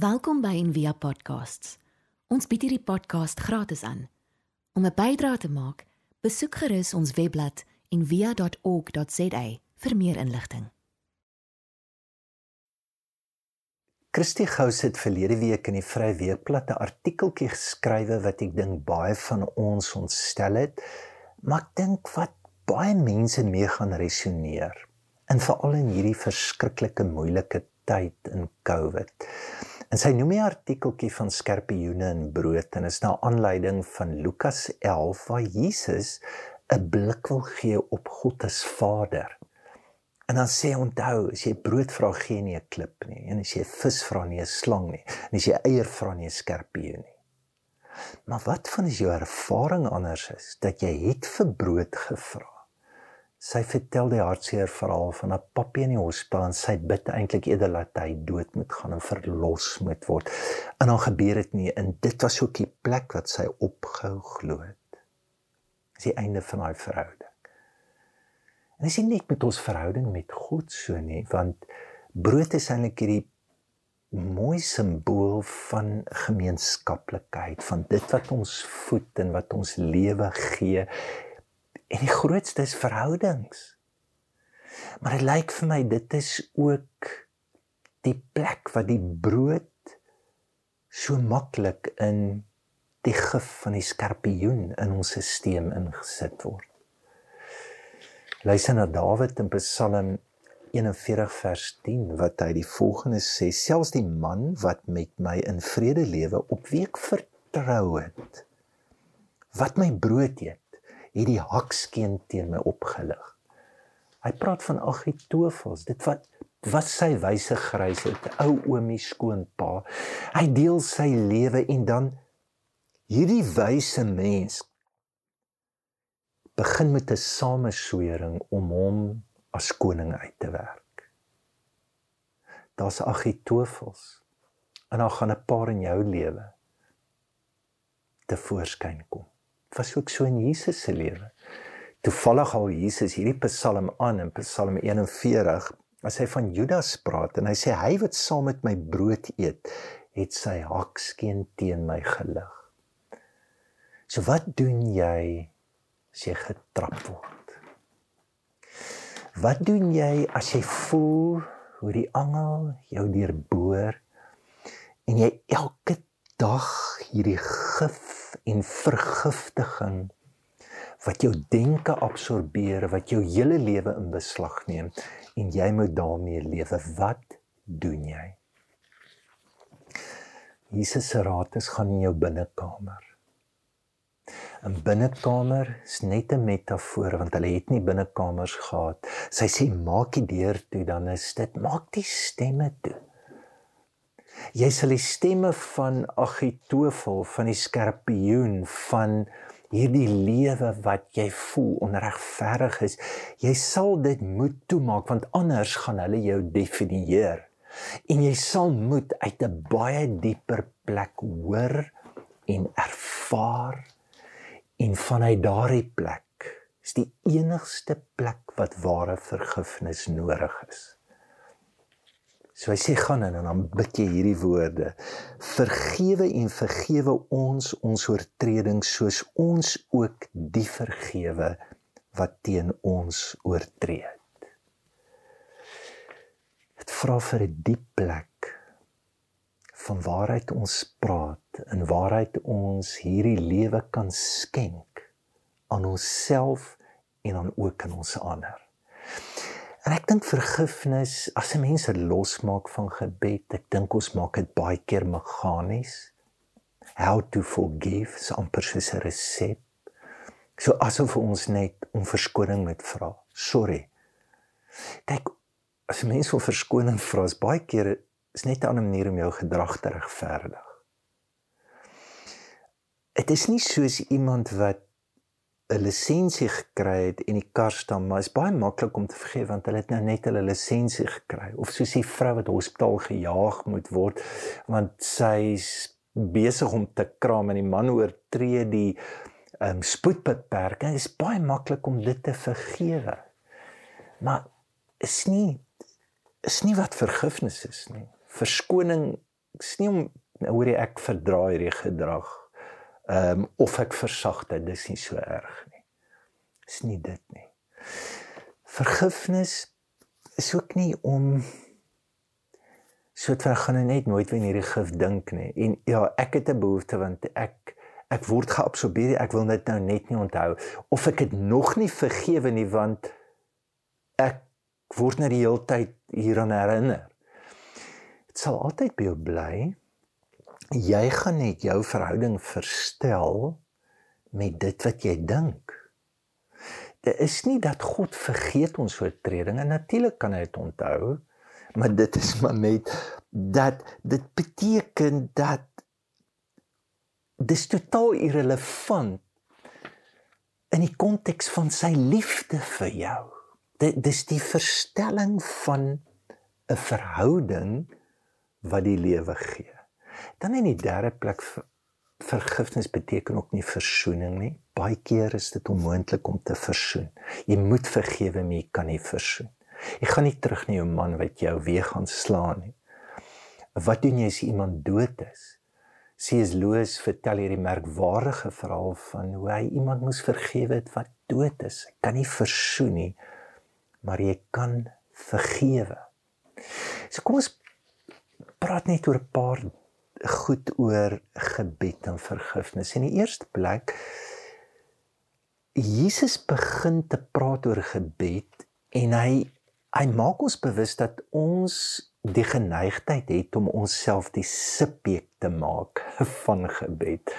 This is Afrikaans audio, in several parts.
Welkom by Envia Podcasts. Ons bied hierdie podcast gratis aan. Om 'n bydrae te maak, besoek gerus ons webblad en via.org.za vir meer inligting. Christie Gous het verlede week in die Vrye Weekblad 'n artikeltjie geskrywe wat ek dink baie van ons ontstel het, maar ek dink wat baie mense mee gaan resoneer. En veral in hierdie verskriklike moeilike tyd in COVID. En sy noem 'n artikeltjie van skerpioene en brood en is na aanleiding van Lukas 11 waar Jesus 'n blik wil gee op God as Vader. En dan sê onthou, as jy brood vra gee nie 'n klip nie, en as jy vis vra nie 'n slang nie, en as jy eier vra nie 'n skerpioen nie. Maar wat van as jou ervaring anders is dat jy het vir brood gevra? Sy vertel die hartseer verhaal van 'n papie in die hospitaal en sy bid eintlik eerder dat hy dood moet gaan en verlos moet word. En dan gebeur dit nie en dit was ook die plek wat sy opgehou glo het is die einde van daai verhouding. En dis nie net met ons verhouding met God so nie, want brood is eintlik hierdie mooi simbool van gemeenskaplikheid, van dit wat ons voed en wat ons lewe gee. En die grootste is verhoudings. Maar dit lyk vir my dit is ook die plek waar die brood so maklik in die gif van die skorpioen in ons stelsel ingesit word. Luister na Dawid in Psalm 41 vers 10 wat hy die volgende sê: Selfs die man wat met my in vrede lewe op wie ek vertrou het, wat my brood eet, het die hakskeen teen my opgelig. Hy praat van Agitofels, dit wat wat sy wyse grys het, ou oomie skoonpa. Hy deel sy lewe en dan Hierdie wyse mens begin met 'n sameswering om hom as koning uit te werk. Daar's Agitofels en dan gaan 'n paar in jou lewe te voorskyn kom. Was ook so in Jesus se lewe. Toevallig al Jesus hierdie Psalm aan in Psalm 41 as hy van Judas praat en hy sê hy wat saam met my brood eet, het sy hakskeen teen my gelig. So wat doen jy as jy getrap word? Wat doen jy as jy voel hoe die angel jou deurboor en jy elke dag hierdie gif en vergiftiging wat jou denke absorbeer, wat jou hele lewe in beslag neem en jy moet daarmee lewe. Wat doen jy? Jesus se raad is gaan in jou binnekamer 'n binnekamer is net 'n metafoor want hulle het nie binnekamers gehad. Sy sê maak die deur toe dan is dit maak die stemme toe. Jy sal die stemme van Agitofel van die skorpioen van hierdie lewe wat jy voel onregverdig is. Jy sal dit moet toemaak want anders gaan hulle jou definieer. En jy sal moet uit 'n baie dieper plek hoor en ervaar En vanuit daardie plek is die enigste plek wat ware vergifnis nodig is. So hy sê gaan in en dan bid jy hierdie woorde: Vergewe en vergewe ons ons oortredings soos ons ook die vergewe wat teen ons oortree het. Dit vra vir 'n diep plek van waaruit ons praat en waaruit ons hierdie lewe kan skenk aan onsself en aan ook aan ons ander. En ek dink vergifnis as 'n mens dit losmaak van gebed, ek dink ons maak dit baie keer meganies. How to forgive is amper soos 'n resep. So asof ons net om verskoning moet vra. Sorry. Kyk, as 'n mens wil verskoning vra, is baie keer is net 'n ander manier om jou gedrag te regverdig. Dit is nie soos iemand wat 'n lisensie gekry het en die kar staan, maar is baie maklik om te vergeet want hulle het nou net hulle lisensie gekry of soos die vrou wat hospitaal gejaag moet word want sy's besig om te kraam en die man oortree die ehm um, spoedbeperking. Dit is baie maklik om dit te vergewe. Maar is nie is nie wat vergifnis is nie verskoning dis nie om hoor jy ek verdra hierdie gedrag ehm um, of ek versag dit dis nie so erg nie. Is nie dit nie. Vergifnis is ook nie om so te gaan nou net nooit weer hierdie gif dink nie. En ja ek het 'n behoefte want ek ek word geabsorbeer ek wil dit nou net nie onthou. Of ek dit nog nie vergewe nie want ek word net die hele tyd hieraan herinner. Dit sal altyd by jou bly jy gaan net jou verhouding verstel met dit wat jy dink dit is nie dat God vergeet ons oortredinge natuurlik kan hy dit onthou maar dit is maar net dat dit beteken dat dis totaal irrelevant in die konteks van sy liefde vir jou. Dit dis die verstelling van 'n verhouding wat die lewe gee. Dan in die derde plek vergifnis beteken ook nie versoening nie. Baie keer is dit onmoontlik om te versoen. Jy moet vergewe, maar jy kan nie versoen. Jy gaan nie terug na jou man wat jou weer gaan slaan nie. Wat doen jy as iemand dood is? C.S. Lewis vertel hierdie merkwaardige verhaal van hoe hy iemand moes vergewe het wat dood is. Hy kan nie versoen nie, maar jy kan vergewe. So kom ons praat net oor 'n paar goed oor gebed en vergifnis. In die eerste plek Jesus begin te praat oor gebed en hy hy maak ons bewus dat ons die geneigtheid het om onsself die subjek te maak van gebed.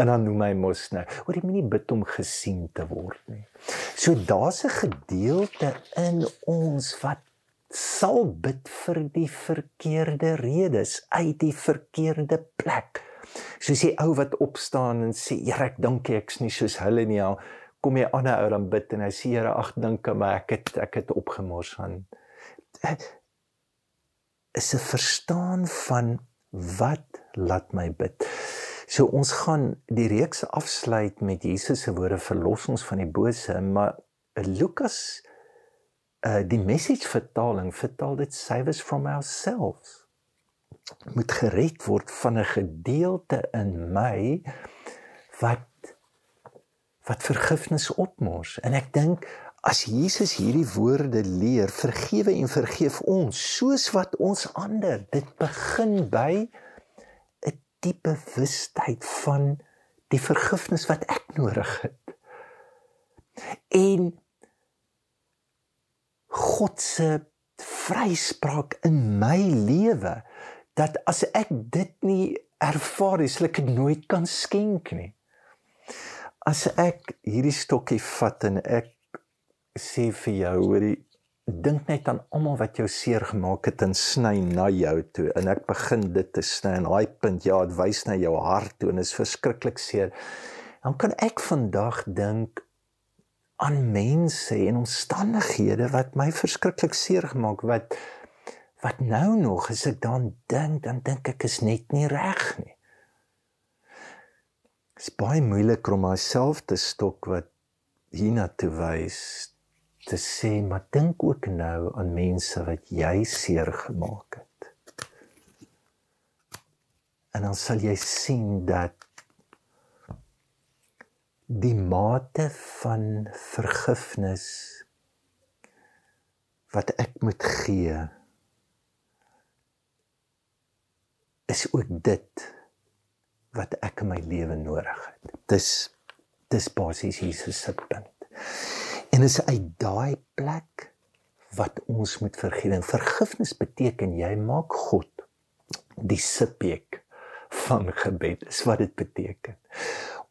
En dan noem hy mos nou, oor jy moenie bid om gesien te word nie. So daar's 'n gedeelte in ons wat sal bid vir die verkeerde redes, uit die verkeerde plek. Soos die ou wat opstaan en sê, "Here, ek dink ek's nie soos hulle nie." Al kom jy aan 'n ou dan bid en hy sê, "Here, ag, dink maar ek het ek het opgemors van." is 'n verstaan van wat laat my bid. So ons gaan die reeks afsluit met Jesus se woorde verlos ons van die bose, maar Lukas uh die message vertaling vertaal dit save us from ourselves. Moet gered word van 'n gedeelte in my wat wat vergifnis opmors en ek dink As Jesus hierdie woorde leer, vergewe en vergeef ons soos wat ons ander. Dit begin by 'n diepe bewustheid van die vergifnis wat ek nodig het. En God se vryspraak in my lewe dat as ek dit nie ervaar, sal ek dit nooit kan skenk nie. As ek hierdie stokkie vat en ek sê vir jou hoorie dink net aan almal wat jou seer gemaak het en sny na jou toe en ek begin dit te sny en daai punt ja dit wys na jou hart toe en is verskriklik seer dan kan ek vandag dink aan mense en omstandighede wat my verskriklik seer gemaak wat wat nou nog as ek dan dink dan dink ek is net nie reg nie Dit is baie moeilik om myself te stok wat hiernatoe wys te sê maar dink ook nou aan mense wat jy seer gemaak het. En dan sal jy sien dat die mate van vergifnis wat ek moet gee is ook dit wat ek in my lewe nodig het. Dis dis basies Jesus se punt. En is uit daai plek wat ons moet vergewe. Vergifnis beteken jy maak God die subjek van gebed. Dis wat dit beteken.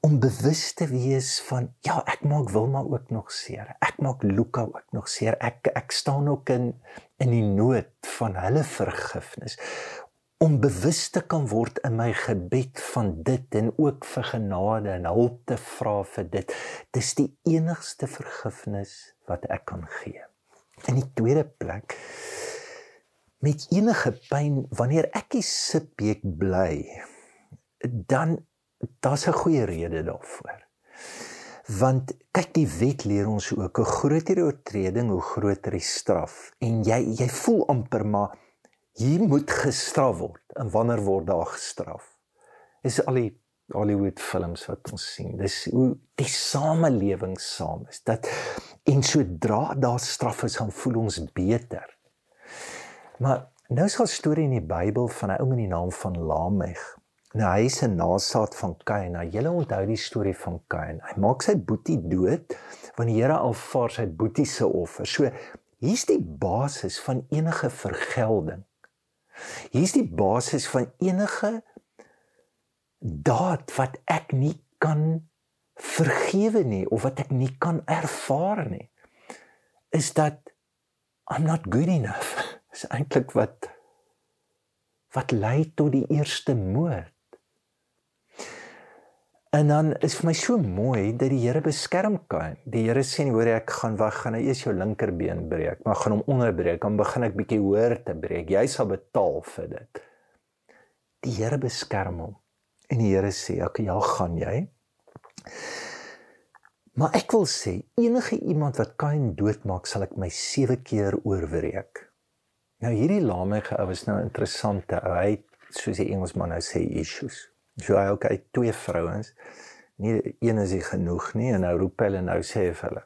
Om bewus te wees van ja, ek maak Wilma ook nog seer. Ek maak Luka ook nog seer. Ek ek staan ook in in die nood van hulle vergifnis om bewus te kan word in my gebed van dit en ook vir genade en hulp te vra vir dit. Dis die enigste vergifnis wat ek kan gee. In die tweede plek met enige pyn wanneer ek die subjek bly, dan daar's 'n goeie rede daarvoor. Want kyk die wet leer ons ook hoe groter die oortreding, hoe groter die straf. En jy jy voel amper maar hier moet gestraf word. En wanneer word daar gestraf? Is al die Hollywood films wat ons sien. Dis hoe die samelewing saam is. Dat en sodra daar straf is, dan voel ons beter. Maar nou is daar 'n storie in die Bybel van 'n ou met die naam van Lameg. Nou hy is 'n nasaat van Kain. Nou julle onthou die storie van Kain. Hy maak sy boetie dood want die Here aanvaar sy boetie se offer. So hier's die basis van enige vergelding. Hier's die basis van enige daad wat ek nie kan vergewe nie of wat ek nie kan ervaar nie is dat I'm not good enough. Is eintlik wat wat lei tot die eerste moord. En dan is vir my so mooi dat die Here beskerm kan. Die Here sê nie hoor ek gaan wag gaan nou eers jou linkerbeen breek, maar gaan hom onderbreek, dan begin ek bietjie hoër te breek. Jy sal betaal vir dit. Die Here beskerm hom. En die Here sê, "Ek ja, gaan jy." Maar ek wil sê enige iemand wat Kain doodmaak, sal ek my 7 keer oorwreek. Nou hierdie lamege ou is nou interessante. Hy soos die Engelsman nou sê issues. So hy ook uit twee vrouens. Nie een is nie genoeg nie en nou roep hulle nou sê vir hulle.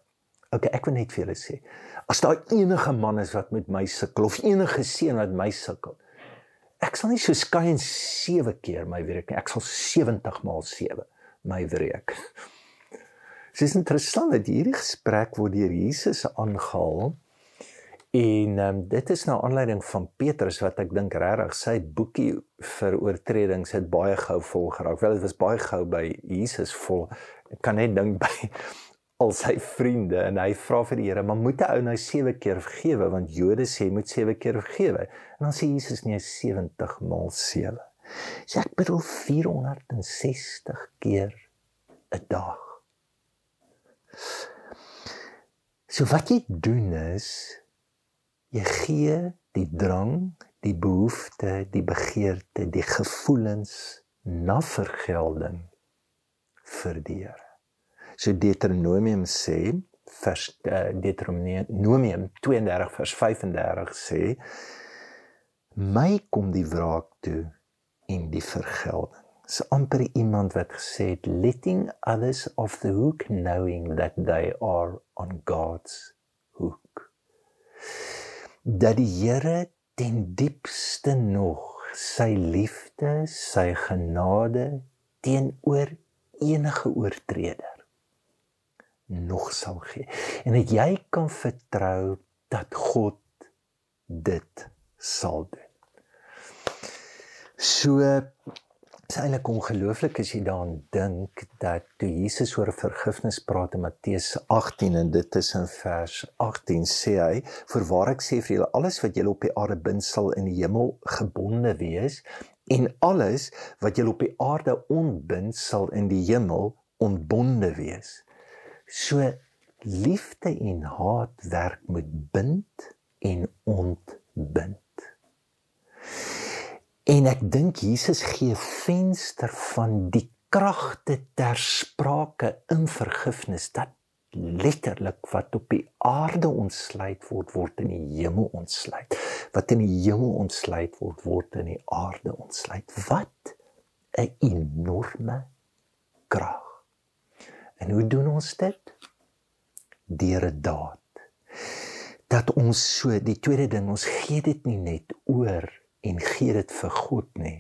Okay, ek wil net vir julle sê. As daar enige man is wat met my sukkel of enige seun wat my sukkel. Ek sal nie so skyn 7 keer my werk nie. Ek sal 70 maal 7 my werk. Dit is interessant dat hierdie gesprek word deur Jesus aangehaal En um, dit is nou aanleiding van Petrus wat ek dink regtig sy boekie vir oortredings het baie gou vol geraak. Wel dit was baie gou by Jesus vol. Ek kan net dink by al sy vriende en hy vra vir die Here, "Maar moet 'n ou nou 7 keer vergewe want Jode sê moet 7 keer vergewe." En dan sê Jesus nee 70 maal 7. Sê ek bedoel 460 keer 'n dag. So wat jy doen is Jy gee die drang, die behoefte, die begeerte, die gevoelens na vergelding vir die Here. So Deuteronomium sê vers uh, Deuteronomium 32 vers 35 sê my kom die wraak toe en die vergelding. Dis amper iemand wat gesê het letting others off the hook knowing that they are on God's hook dat die Here ten diepste nog sy liefde, sy genade teenoor enige oortreder nog sal gee en dat jy kan vertrou dat God dit sal doen. So is eintlik ongelooflik as jy daaraan dink dat toe Jesus oor vergifnis praat in Matteus 18 en dit is in vers 18 sê hy voorwaar ek sê vir julle alles wat julle op die aarde bind sal in die hemel gebonde wees en alles wat julle op die aarde ontbind sal in die hemel ontbonde wees. So liefde en haat werk met bind en ontbind. En ek dink Jesus gee venster van die kragte ter sprake in vergifnis dat letterlik wat op die aarde ontsluit word word in die hemel ontsluit. Wat in die hemel ontsluit word word in die aarde ontsluit. Wat 'n enorme krag. En hoe doen ons dit? Deur 'n daad. Dat ons so die tweede ding ons gee dit nie net oor en gee dit vir God nê.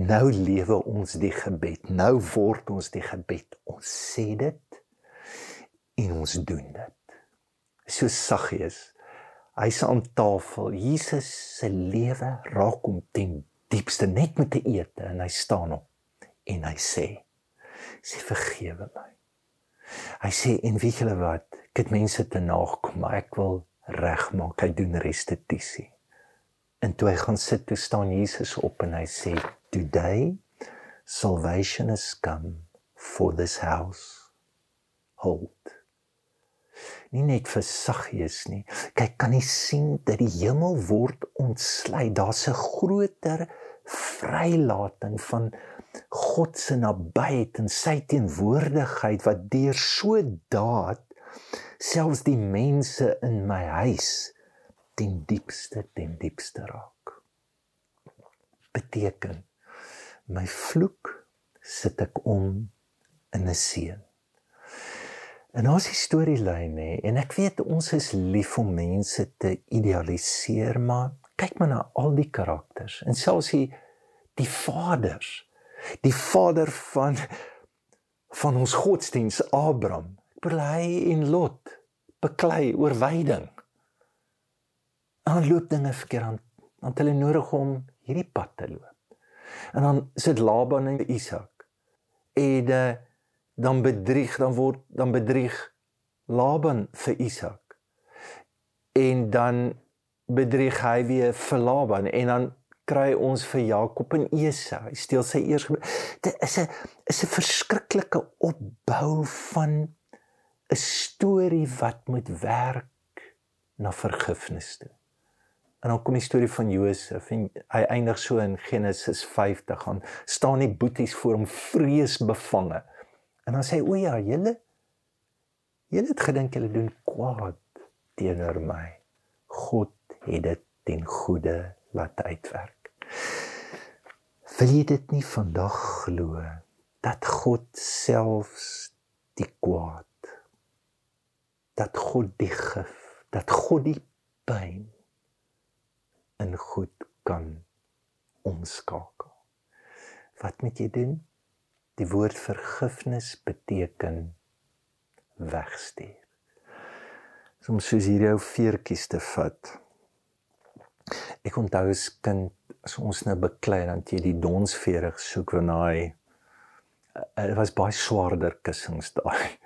Nou lewe ons die gebed. Nou word ons die gebed. Ons sê dit en ons doen dit. So saggies. Hy's aan tafel. Jesus se lewe raak hom ten diepste net met te eet en hy staan op en hy sê: "Sê vergewe my." Hy sê en weet julle wat? Ek het mense te nagekom, maar ek wil regmaak. Hy doen restituisie. En toe hy gaan sit, toe staan Jesus op en hy sê, "Today salvation has come for this house. Hold." Nie net vir Saggeus nie. Kyk, kan jy sien dat die hemel word ontsluit? Daar's 'n groter vrylating van God se nabyheid en sy teenwoordigheid wat deur so daad selfs die mense in my huis ten diepste ten diepste raak. beteken my vloek sit ek om in 'n seën. En ons storielyn nê en ek weet ons is lief om mense te idealiseer maar kyk maar na al die karakters en selfs die die vaders die vader van van ons godsdiens Abraham bly in Lot beklei oorwyding aan loop dinge verkeerd aan want hulle nodig om hierdie pad te loop en dan sit Laban en Isak en uh, dan bedrieg dan word dan bedrieg Laban vir Isak. En dan bedrieg hy weer vir Laban en dan kry ons vir Jakob en Esau. Hy steel sy eers dit is 'n is 'n verskriklike opbou van 'n storie wat moet werk na vergifnis toe. En dan kom die storie van Josef en hy eindig so in Genesis 50 gaan staan die boeties voor hom vreesbevange. En dan sê hy: "O ja, julle julle het gedink julle doen kwaad teenoor my. God het dit ten goeie laat uitwerk." Wil jy dit nie vandag glo dat God selfs die kwaad dat God die gif, dat God die pyn in goed kan omskakel. Wat moet jy doen? Die woord vergifnis beteken wegstuur. Soms soos hierdie ou veertjies te vat. Ek onthou as kind as ons nou beklei dan jy die donsvere gesoek van daai dit eh, was baie swaarder kussings daai.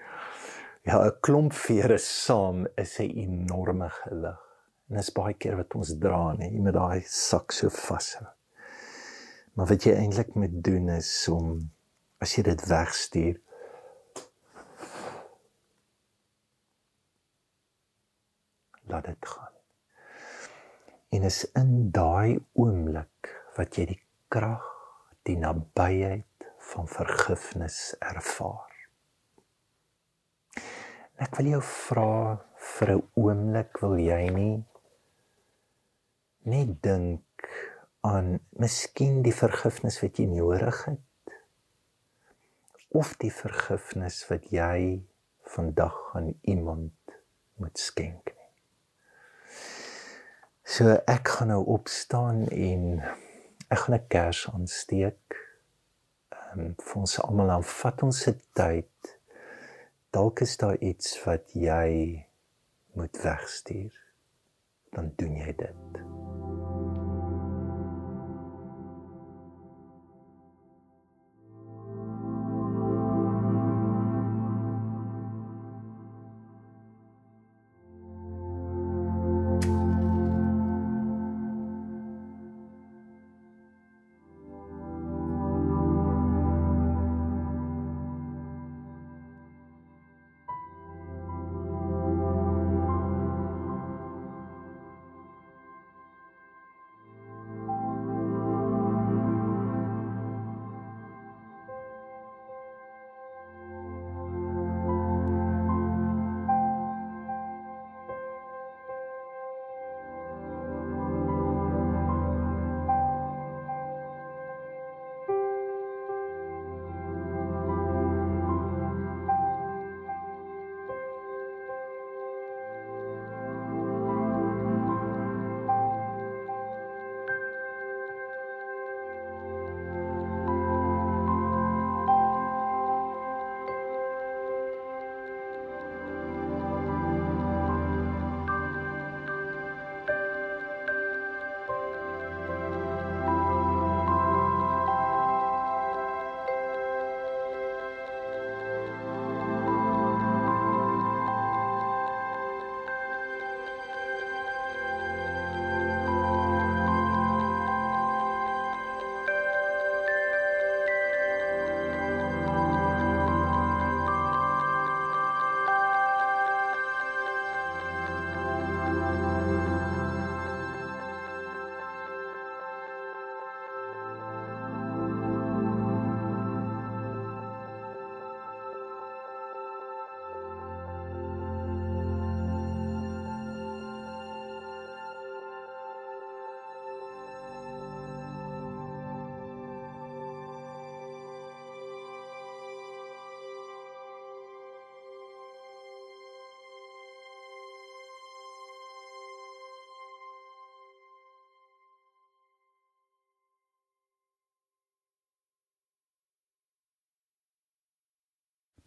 Ja, 'n klomp vere saam is 'n enorme gewig. En dit is baie keer wat ons dra, nee, met daai sak so vashou. Maar wat jy eintlik moet doen is om as jy dit wegstuur laat dit gaan en is in daai oomblik wat jy die krag die nabyheid van vergifnis ervaar ek wil jou vra vir 'n oomblik wil jy nie net dink aan miskien die vergifnis wat jy nodig het of die vergifnis wat jy vandag aan iemand moet skenk nie. So ek gaan nou opstaan en ek gaan 'n kers aansteek. Ehm um, vir ons almal dan vat ons se tyd. Dalk is daar iets wat jy moet wegstuur. Dan doen jy dit.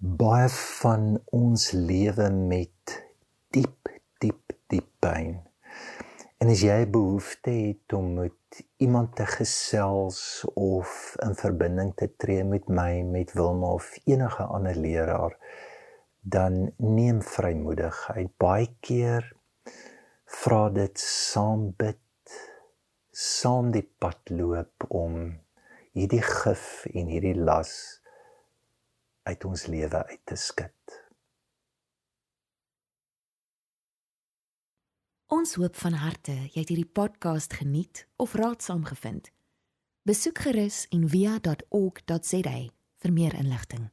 Baie van ons lewe met diep diep diep pyn. En as jy behoefte het om met iemand te gesels of in verbinding te tree met my, met Wilma of enige ander leraar, dan neem vrymoedigheid. Baie keer vra dit saam bid, saam die pad loop om hierdie gif en hierdie las uit ons lewe uit te skud. Ons hoop van harte jy het hierdie podcast geniet of raadsaam gevind. Besoek gerus en via.ok.za vir meer inligting.